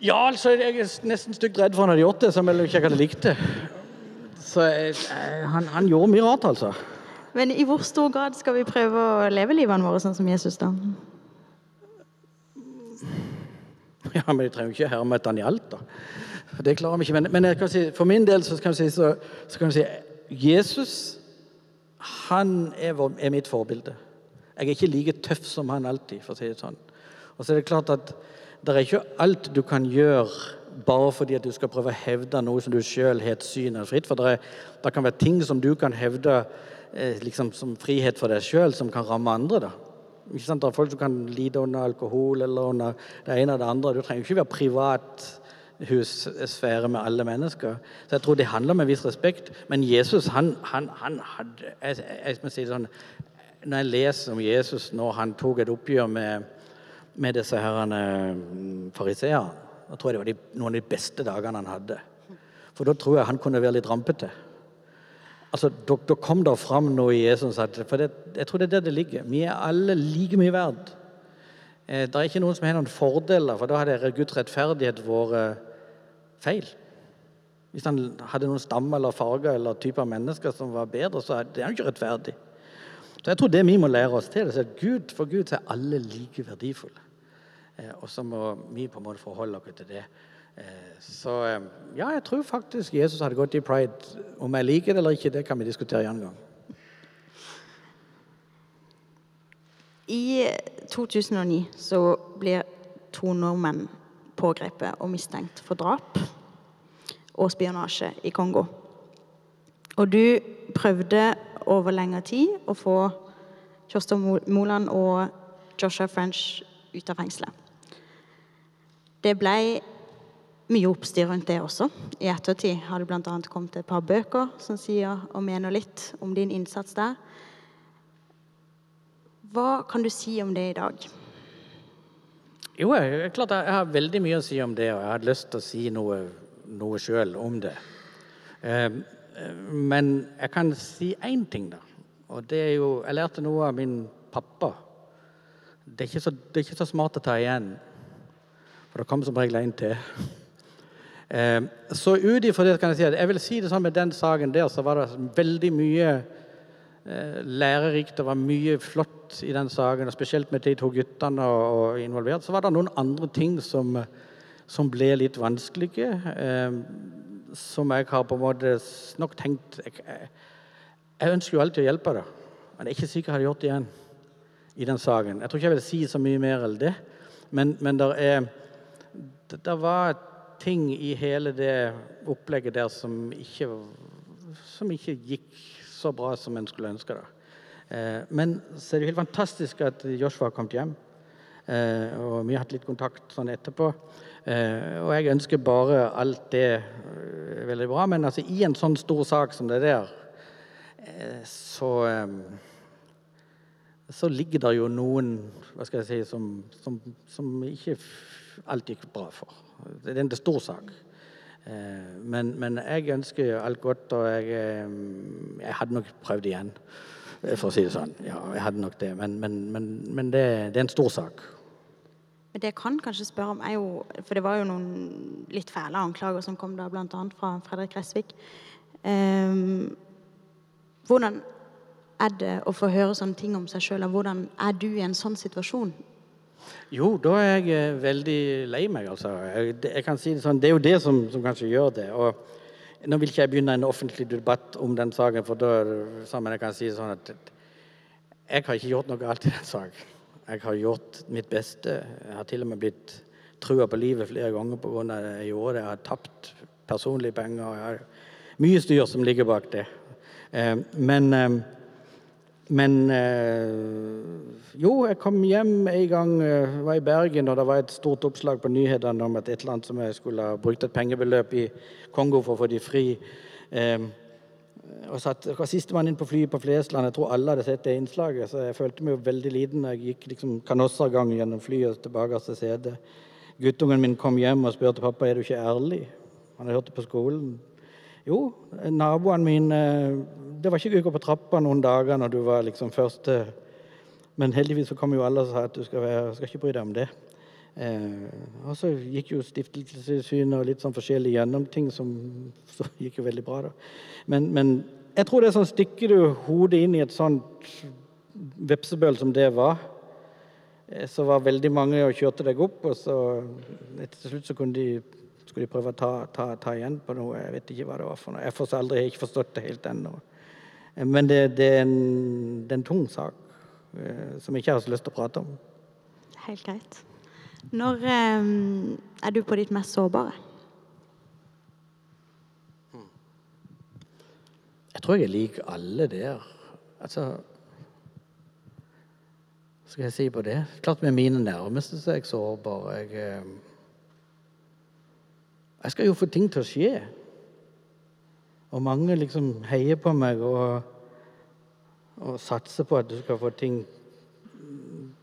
Ja, altså, jeg er nesten stygt redd for han hadde gjort det, som jeg ikke hadde likt det. Så jeg, jeg, han, han gjorde mye rart, altså. Men i hvor stor grad skal vi prøve å leve livene våre sånn som Jesus, da? Ja, men jeg trenger jo ikke herme etter han i alt, da. Det klarer vi ikke. Men, men jeg kan si, for min del så kan vi si, så, så kan vi si Jesus, han er, vår, er mitt forbilde. Jeg er ikke like tøff som han alltid, for å si det sånn. Og så er det klart at det er ikke alt du kan gjøre bare fordi at du skal prøve å hevde noe som du sjøl har et syn av fritt. For det, er, det kan være ting som du kan hevde eh, liksom som frihet for deg sjøl, som kan ramme andre. da. Ikke sant? Det er folk som kan lide under alkohol eller under det ene og det andre. Du trenger ikke være privat hussfære med alle mennesker. Så jeg tror det handler om en viss respekt. Men Jesus, han, han, han hadde jeg, jeg må si det sånn, Når jeg leser om Jesus når han tok et oppgjør med, med disse herrene fariseerne, da tror jeg det var de, noen av de beste dagene han hadde. For da tror jeg han kunne være litt rampete. Altså, da, da kom det fram noe i Jesus. For det, jeg tror det er der det ligger. Vi er alle like mye verd. Eh, det er ikke noen som har noen fordeler, for da hadde Guds rettferdighet vært eh, feil. Hvis han hadde noen stamme eller farger eller typer mennesker som var bedre, så er jo ikke rettferdig. Så jeg tror det vi må lære oss til, er at Gud, for Gud er alle like verdifulle. Eh, og så må vi på en måte forholde oss til det. Eh, så eh, ja, jeg tror faktisk Jesus hadde gått i pride. Om jeg liker det eller ikke, det kan vi diskutere en annen gang. I 2009 så blir to nordmenn pågrepet og mistenkt for drap og spionasje i Kongo. Og du prøvde over lengre tid å få Kjøster Moland og Joshua French ut av fengselet. Det ble mye oppstyr rundt det også. I ettertid har det bl.a. kommet et par bøker som sier og mener litt om din innsats der. Hva kan du si om det i dag? Jo, jeg, klart jeg har veldig mye å si om det, og jeg hadde lyst til å si noe, noe sjøl om det. Eh, men jeg kan si én ting, da. Og det er jo Jeg lærte noe av min pappa. Det er ikke så, er ikke så smart å ta igjen, for det kommer som regel en til. Eh, så ut ifra det kan jeg si at jeg vil si det sånn med den saken der, så var det veldig mye eh, lærerikt. Det var mye flott i den saken, og spesielt med de to guttene og, og involvert. Så var det noen andre ting som, som ble litt vanskelige. Som jeg har på en måte nok tenkt Jeg, jeg ønsker jo alltid å hjelpe det, men jeg er ikke sikker jeg hadde gjort det igjen i den saken. Jeg tror ikke jeg vil si så mye mer enn det, men, men der er, det var ting i hele det opplegget der som ikke, som ikke gikk så bra som en skulle ønske. det. Eh, men så er det jo helt fantastisk at Joshua har kommet hjem. Eh, og vi har hatt litt kontakt sånn etterpå. Eh, og jeg ønsker bare alt det veldig bra. Men altså, i en sånn stor sak som det der, så så ligger det jo noen hva skal jeg si, som, som, som ikke alt gikk bra for. Det er en stor sak. Eh, men, men, jeg ønsker alt godt, og jeg, eh, jeg, hadde nok prøvd igjen, eh, for å si det sånn. Ja, jeg hadde nok det. Men, men, men det, det, er en stor sak. Men det jeg kan kanskje spørre om, er jo For det var jo noen litt fæle anklager som kom da, bl.a. fra Fredrik Resvik. Um, hvordan er det å få høre sånne ting om seg sjøl? Hvordan er du i en sånn situasjon? Jo, da er jeg eh, veldig lei meg, altså. Jeg, jeg kan si Det sånn, det er jo det som, som, kanskje gjør det. og Nå vil ikke jeg begynne en offentlig debatt om den saken, for da sammen jeg kan si sånn at jeg har ikke gjort noe galt i den saken. Jeg har gjort mitt beste. Jeg har til og med blitt trua på livet flere ganger pga. det jeg gjorde. Jeg har tapt personlige penger. Jeg har mye styr som ligger bak det. Eh, men eh, men eh, jo, jeg kom hjem en gang, jeg var i Bergen, og det var et stort oppslag på nyhetene om at et annet som jeg skulle ha brukt et pengebeløp i Kongo for å få de fri. Og satt, jeg var sistemann inn på flyet på Flesland. Jeg tror alle hadde sett det innslaget. Så jeg følte meg veldig liten. Jeg gikk liksom kanossergang gjennom flyet og tilbake til setet. Guttungen min kom hjem og spurte pappa er du ikke ærlig. Han hadde hørt det på skolen. Jo, naboene mine Det var ikke gå på trappa noen dager når du var liksom første Men heldigvis så kom jo alle og sa at du skal, være, skal ikke bry deg om det. Eh, og så gikk jo Stiftelsessynet og litt sånn forskjellig gjennom ting som så gikk jo veldig bra, da. Men, men jeg tror det er sånn stikker du hodet inn i et sånt vepsebøl som det var, eh, så var veldig mange og kjørte deg opp, og så til slutt så kunne de skulle de prøve å ta, ta, ta, igjen på noe. Jeg vet ikke hva det var for noe. Jeg har aldri ikke forstått det helt ennå. Men det, det, er en, det, er en, tung sak eh, som jeg ikke har så lyst til å prate om. Helt greit. Når eh, er du på ditt mest sårbare? Jeg tror jeg liker alle der. Altså skal jeg si på det? Klart med mine nærmeste så er jeg sårbar. Jeg eh, jeg skal jo få ting til å skje. Og mange liksom heier på meg og, og satser på at du skal få ting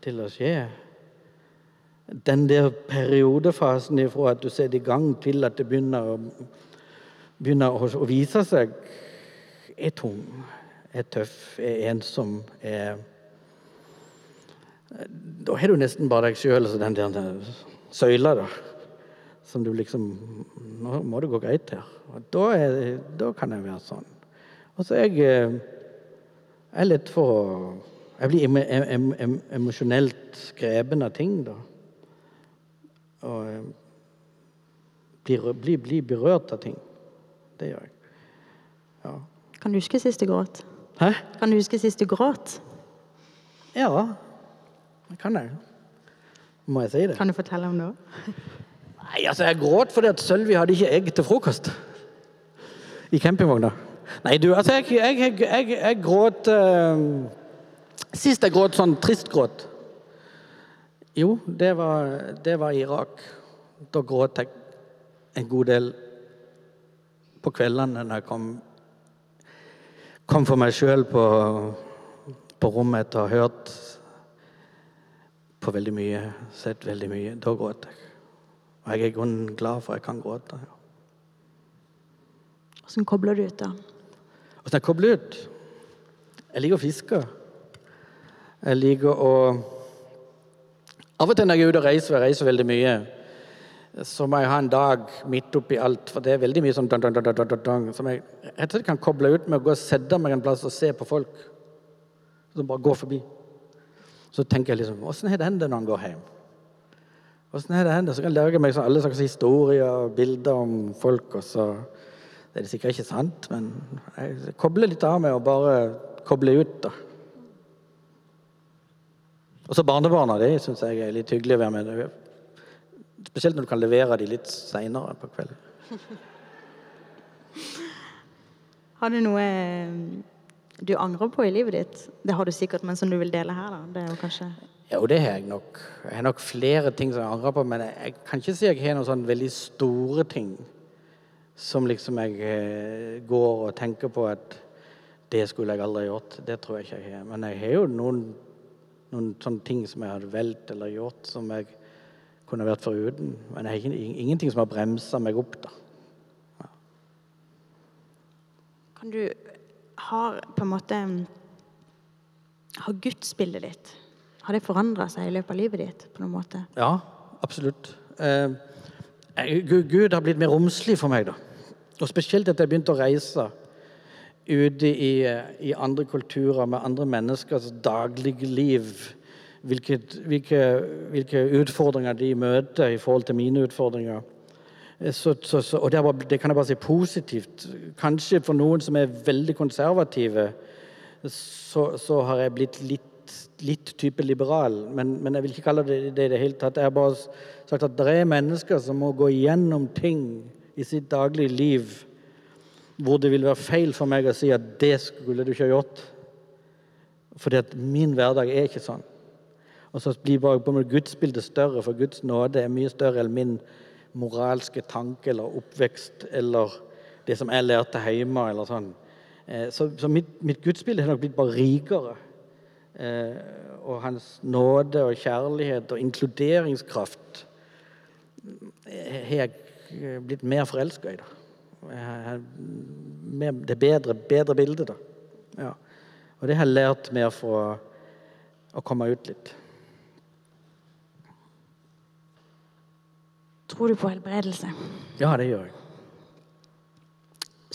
til å skje. Den der periodefasen ifra at du setter i gang til at det begynner begynner å, å vise seg, er tung, er tøff, er ensom, er Da har du nesten bare deg sjøl altså den der søyla, da som du liksom Nå må det gå greit her. Da, er, da kan jeg være sånn. Og så er jeg, eh, jeg er litt for Jeg blir em, em, em, emosjonelt grepen av ting, da. Og eh, blir, blir, blir, berørt av ting. Det gjør jeg. Ja. Kan du huske sist du gråt? Hæ? Kan du huske sist du gråt? Ja, det kan jeg. Må jeg si det? Kan du fortelle om det? Nei, altså Jeg gråt fordi at Sølvi hadde ikke egg til frokost i campingvogna. Nei, du, altså Jeg, jeg, jeg, jeg gråt uh, Sist jeg gråt sånn trist gråt Jo, det var, det var Irak. Da gråt jeg en god del på kveldene når jeg kom, kom for meg sjøl på, på rommet etter å ha hørt på veldig mye, sett veldig mye. Da gråt jeg. Og jeg er i grunnen glad for at jeg kan gråte. Åssen kobler du ut, da? Hvordan jeg kobler ut? Jeg liker å fiske. Jeg liker å Av og til når jeg er ute og reiser, og jeg reiser veldig mye, så må jeg ha en dag midt oppi alt. For det er veldig mye sånn dun, dun, dun, som jeg rett og slett kan koble ut med å gå og sette meg en plass og se på folk. Som bare går forbi. Så tenker jeg liksom Åssen har den det når han går hjem? Åssen er det hen? Så kan jeg lage meg alle slags historier og bilder om folk, og så Det er det sikkert ikke sant, men jeg kobler litt av med å bare koble ut, da. Og så barnebarna. Det syns jeg er litt hyggelig å være med. Spesielt når du kan levere de litt seinere på kvelden. Har du noe eh, du angrer på i livet ditt? Det har du sikkert, men som du vil dele her, da? Det er jo kanskje jo, det har jeg nok. Jeg har nok flere ting som jeg angrer på, men jeg, kan ikke si jeg har noen sånn veldig store ting som liksom jeg eh, går og tenker på at det skulle jeg aldri gjort. Det tror jeg ikke jeg har. Men jeg har jo noen, noen sånne ting som jeg hadde valgt eller gjort, som jeg kunne vært foruten. Men jeg har ingenting som har bremsa meg opp, da. Ja. Kan du ha på en måte Har gudsbildet ditt har det forandra seg i løpet av livet ditt? på noen måte? Ja, absolutt. Eh, Gud har blitt mer romslig for meg, da. Og spesielt etter jeg begynte å reise ute i, i, andre kulturer med andre menneskers dagligliv. Hvilke, hvilke, hvilke, utfordringer de møter i forhold til mine utfordringer. Eh, så, så, så, og det, bare, det, kan jeg bare si positivt. Kanskje for noen som er veldig konservative, så, har jeg blitt litt litt type liberal, men, men, jeg vil ikke kalle det det i det hele tatt. Jeg har bare sagt at det er mennesker som må gå igjennom ting i sitt daglige liv hvor det vil være feil for meg å si at det skulle du ikke ha gjort. Fordi at min hverdag er ikke sånn. Og så blir bare på gudsbildet større, for Guds nåde er mye større enn min moralske tanke eller oppvekst eller det som jeg lærte hjemme. eller sånn. Eh, så, så mitt, mitt, gudsbilde har nok blitt bare rikere. Eh, og hans nåde og kjærlighet og inkluderingskraft eh, har jeg blitt mer forelska i. da. Det er bedre, bedre bilde, da. Ja. Og det har jeg lært mer for å, å komme ut litt. Tror du på helbredelse? Ja, det gjør jeg.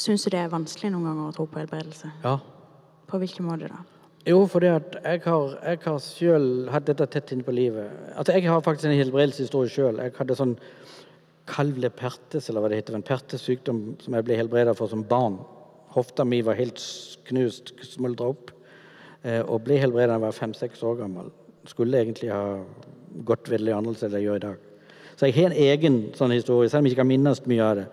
Syns du det er vanskelig noen ganger å tro på helbredelse? Ja. På hvilken måte da? Jo, fordi at jeg har, jeg har selv hatt dette tett innpå livet. Altså, Jeg har faktisk en helbredelseshistorie sjøl. Jeg hadde sånn kalv lepertes, eller hva det heter, en pertesykdom som jeg ble helbreda for som barn. Hofta mi var helt knust, smuldra opp. Eh, og ble helbreda da jeg var fem-seks år gammel. Skulle egentlig ha gått veldig annerledes enn jeg gjør i dag. Så jeg har en egen sånn historie, selv om jeg ikke kan minnes mye av det.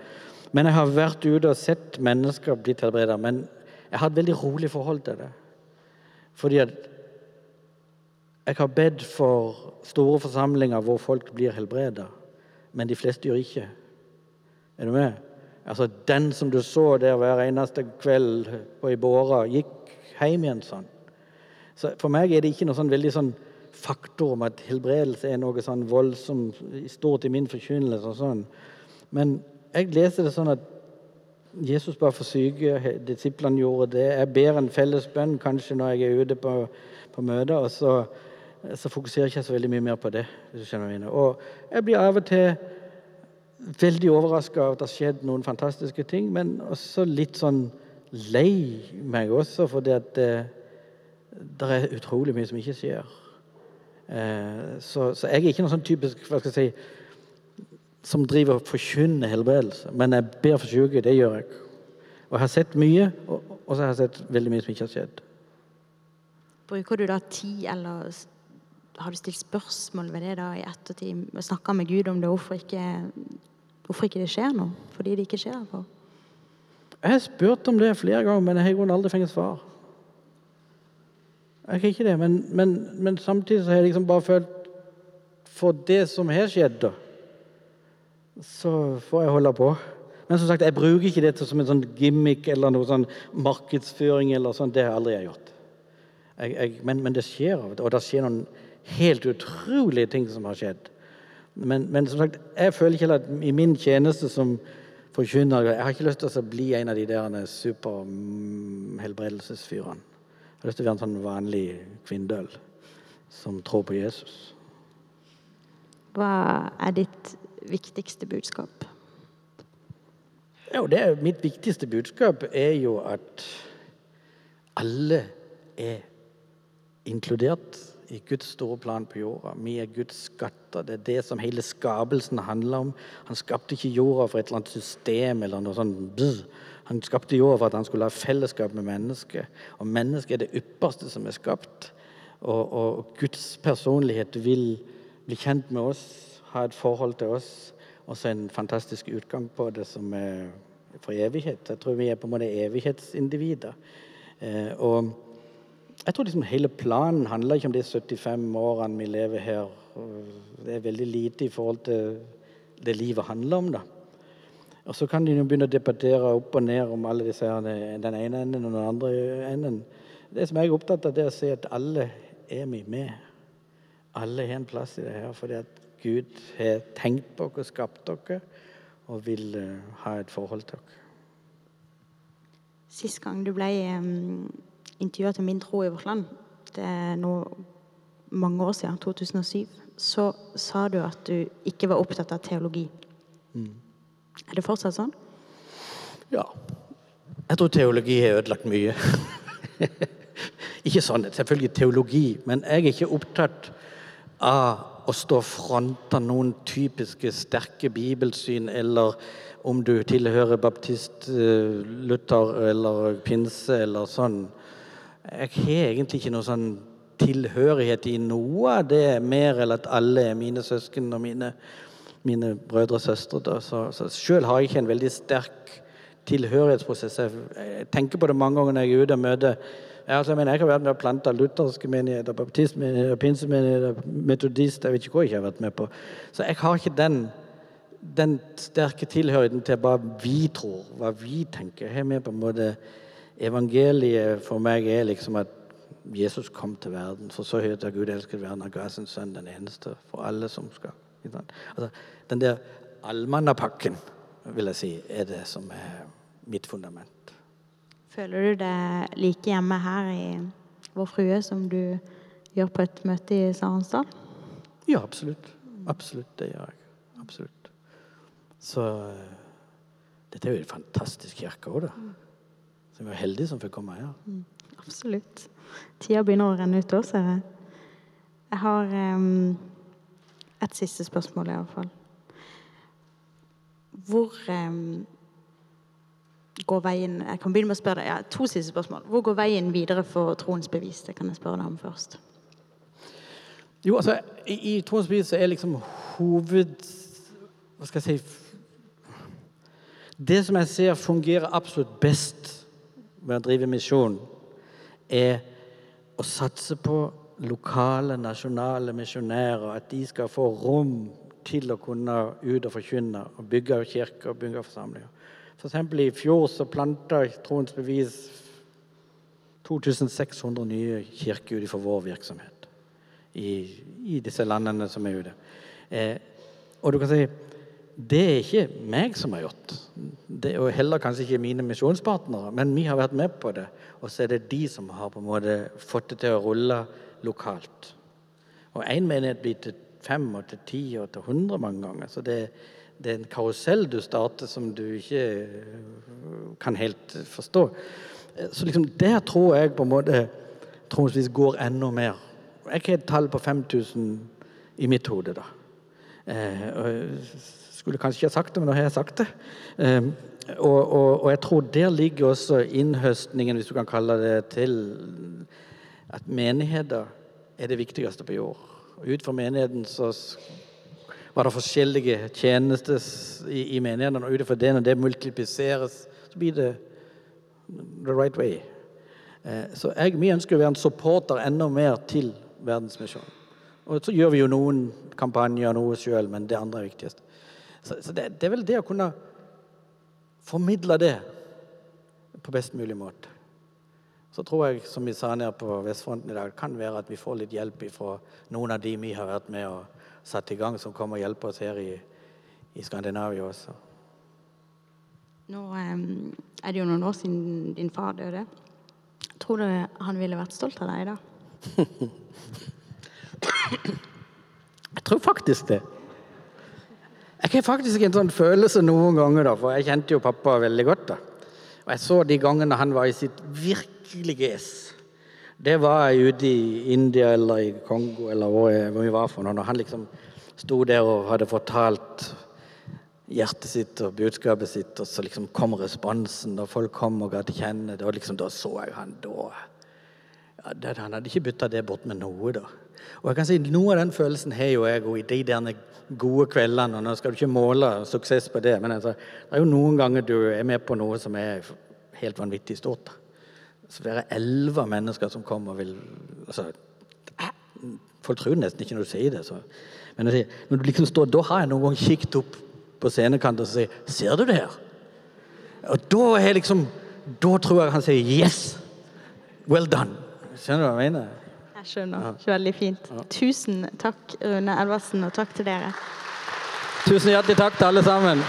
Men jeg har vært ute og sett mennesker bli helbreda. Men jeg har et veldig rolig forhold til det. Fordi at jeg har bedt for store forsamlinger hvor folk blir helbreda, men de fleste gjør ikke. Er du med? Altså, Den som du så der hver eneste kveld på i båra, gikk hjem igjen sånn. Så For meg er det ikke noe sånn veldig sånn faktor om at helbredelse er noe sånn voldsomt stort i min forkynnelse. og sånn. Men jeg leser det sånn at Jesus bare for syke, disiplene gjorde det. Jeg ber en felles bønn kanskje når jeg er ute på, på møter, og så, så, fokuserer jeg ikke så veldig mye mer på det. hvis du skjønner mine. Og jeg blir av og til veldig overraska av at det har skjedd noen fantastiske ting, men også litt sånn lei meg også, fordi at det, det er utrolig mye som ikke skjer. Eh, så, så, jeg er ikke noen sånn typisk hva skal jeg si, som driver og forkynner helbredelse. Men jeg ber for syke. Det gjør jeg. Og jeg har sett mye, og, og så har jeg sett veldig mye som ikke har skjedd. Bruker du da tid, eller har du stilt spørsmål ved det da i ettertid? Snakka med Gud om det, hvorfor ikke, hvorfor ikke det skjer noe? Fordi det ikke skjer for? Jeg har spurt om det flere ganger, men jeg har aldri fått svar. Jeg har ikke det, men, men, men, samtidig så har jeg liksom bare følt For det som har skjedd, så får jeg holde på. Men som sagt, jeg bruker ikke det som en sånn gimmick eller noe sånn markedsføring. eller sånn, Det har jeg aldri gjort. Jeg, jeg, men, men, det skjer og det skjer noen helt utrolige ting som har skjedd. Men, men som sagt, jeg føler ikke at i min tjeneste som forkynner Jeg har ikke lyst til å bli en av de der superhelbredelsesfyrene. Jeg har lyst til å være en sånn vanlig kvinndøl som tror på Jesus. Hva er ditt viktigste budskap? Jo, det er, mitt viktigste budskap er jo at alle er inkludert i Guds store plan på jorda. Vi er Guds skatter. Det er det som hele skapelsen handler om. Han skapte ikke jorda for et eller annet system eller noe sånt. Han skapte jorda for at han skulle ha fellesskap med mennesket. Og mennesket er det ypperste som er skapt. Og, og, Guds personlighet vil bli kjent med oss, ha et forhold til oss. Og så en fantastisk utgang på det som er for evighet. Jeg tror vi er på en måte evighetsindivider. Eh, og jeg tror liksom hele planen handler ikke om de 75 årene vi lever her. Det er veldig lite i forhold til det livet handler om. da. Og så kan de jo begynne å debattere opp og ned om alle disse den ene enden og den andre enden. Det som jeg er opptatt av, det er å se at alle er vi med. Alle har en plass i det her fordi at Gud har tenkt på dere, skapt dere og vil uh, ha et forhold til dere. Sist gang du ble um, intervjua til Min tro i vårt land, det er nå mange år siden, 2007, så sa du at du ikke var opptatt av teologi. Mm. Er det fortsatt sånn? Ja. Jeg tror teologi har ødelagt mye. ikke sånn, selvfølgelig teologi, men jeg er ikke opptatt av å stå fronta noen typiske sterke bibelsyn, eller om du tilhører baptist, eh, Luther eller pinse eller sånn. Jeg har egentlig ikke noe sånn tilhørighet i noe av det, mer enn at alle er mine søsken og mine mine brødre og søstre. Så, så Sjøl har jeg ikke en veldig sterk tilhørighetsprosess. Jeg tenker på det mange ganger når jeg er ute og møter jeg, altså, jeg, mener, jeg har vært med og planta lutherske menigheter, baptistmenigheter, pinsemenigheter, metodist Jeg vet ikke hva jeg har vært med på. Så jeg har ikke den, den sterke tilhørigheten til hva vi tror, hva vi tenker. Jeg er med på en måte Evangeliet for meg er liksom at Jesus kom til verden, for så høyt har Gud elsket verden og ga sin sønn den eneste for alle som skal. Altså, den der allmannapakken, vil jeg si, er det som er mitt fundament. Føler du deg like hjemme her i Vår Frue som du gjør på et møte i Sarensdal? Ja, absolutt. Absolutt. Det gjør jeg. Absolutt. Så eh, dette er jo en fantastisk kirke òg, da. Så vi er heldige som fikk komme her. Mm, absolutt. Tida begynner å renne ut òg, ser jeg. Jeg har um, et siste spørsmål, i alle fall. Hvor um, går veien Jeg kan begynne med å spørre deg, ja, To siste spørsmål. Hvor går veien videre for troens bevis? Det kan jeg spørre deg om først. Jo, altså, I, i troens bevis er liksom hoved... Hva skal jeg si Det som jeg ser fungerer absolutt best med å drive misjon, er å satse på lokale, nasjonale misjonærer. At de skal få rom til å kunne ut og forkynne og bygge kirker og bygge forsamlinger. For i fjor så planta Troens Bevis 2600 nye kirker ut for vår virksomhet i, i, disse landene som er ute. Eh, og du kan si det er ikke meg som har gjort det, og heller kanskje ikke mine misjonspartnere, men vi har vært med på det. Og så er det de som har på en måte fått det til å rulle lokalt. Og én menighet blir til fem og til ti og til hundre mange ganger. Så det, det er en karusell du starter som du ikke øh, kan helt forstå. Så liksom der tror jeg på en måte troensvis går enda mer. Jeg har et tall på 5000 i mitt hode, da. Eh, og skulle kanskje ikke ha sagt det, men nå har jeg sagt det. Eh, og, og, og, jeg tror der ligger også innhøstningen, hvis du kan kalle det, til at menigheter er det viktigste på jord. Og ut fra menigheten så var det forskjellige tjenester i, i menighetene, og ut fra det, når det multipliseres, så blir det the right way. Eh, så jeg, vi ønsker å være en supporter enda mer til verdensmisjonen. Og så gjør vi jo noen kampanjer, og noe sjøl, men det andre er viktigst. Så, så det, det, er vel det å kunne formidle det på best mulig måte. Så tror jeg, som vi sa nede på Vestfronten i dag, kan være at vi får litt hjelp fra noen av de vi har vært med og satt i gang, som kommer og hjelper oss her i, i Skandinavia også. Nå um, er det jo noen år siden din far døde. Tror du han ville vært stolt av deg da? jeg tror faktisk det. Jeg har faktisk en sånn følelse noen ganger, da, for jeg kjente jo pappa veldig godt. da. Og jeg så de gangene han var i sitt virkelige ess. Det var jeg ute i India eller i Kongo eller hvor, jeg, hvor vi var for noe. Når han liksom sto der og hadde fortalt hjertet sitt og budskapet sitt, og så liksom kom responsen, og folk kom og ga til kjenne det, og liksom da så jeg han da det, Han hadde ikke bytta det bort med noe, da. Og jeg kan si Noe av den følelsen har jo jeg i de der gode kveldene. og Nå skal du ikke måle suksess på det, men altså, det er jo noen ganger du er med på noe som er helt vanvittig stort. så det er elleve mennesker som kommer og vil altså, Folk tror nesten ikke når du sier det. Så. Men når du liksom står, da har jeg noen gang kikket opp på scenekanten og sier 'Ser du det her?' Og da liksom Da tror jeg han sier 'Yes! Well done'. Skjønner du hva jeg mener? Jeg skjønner. Ja. Veldig fint. Ja. Tusen takk, Rune Elversen, og takk til dere. Tusen hjertelig takk til alle sammen.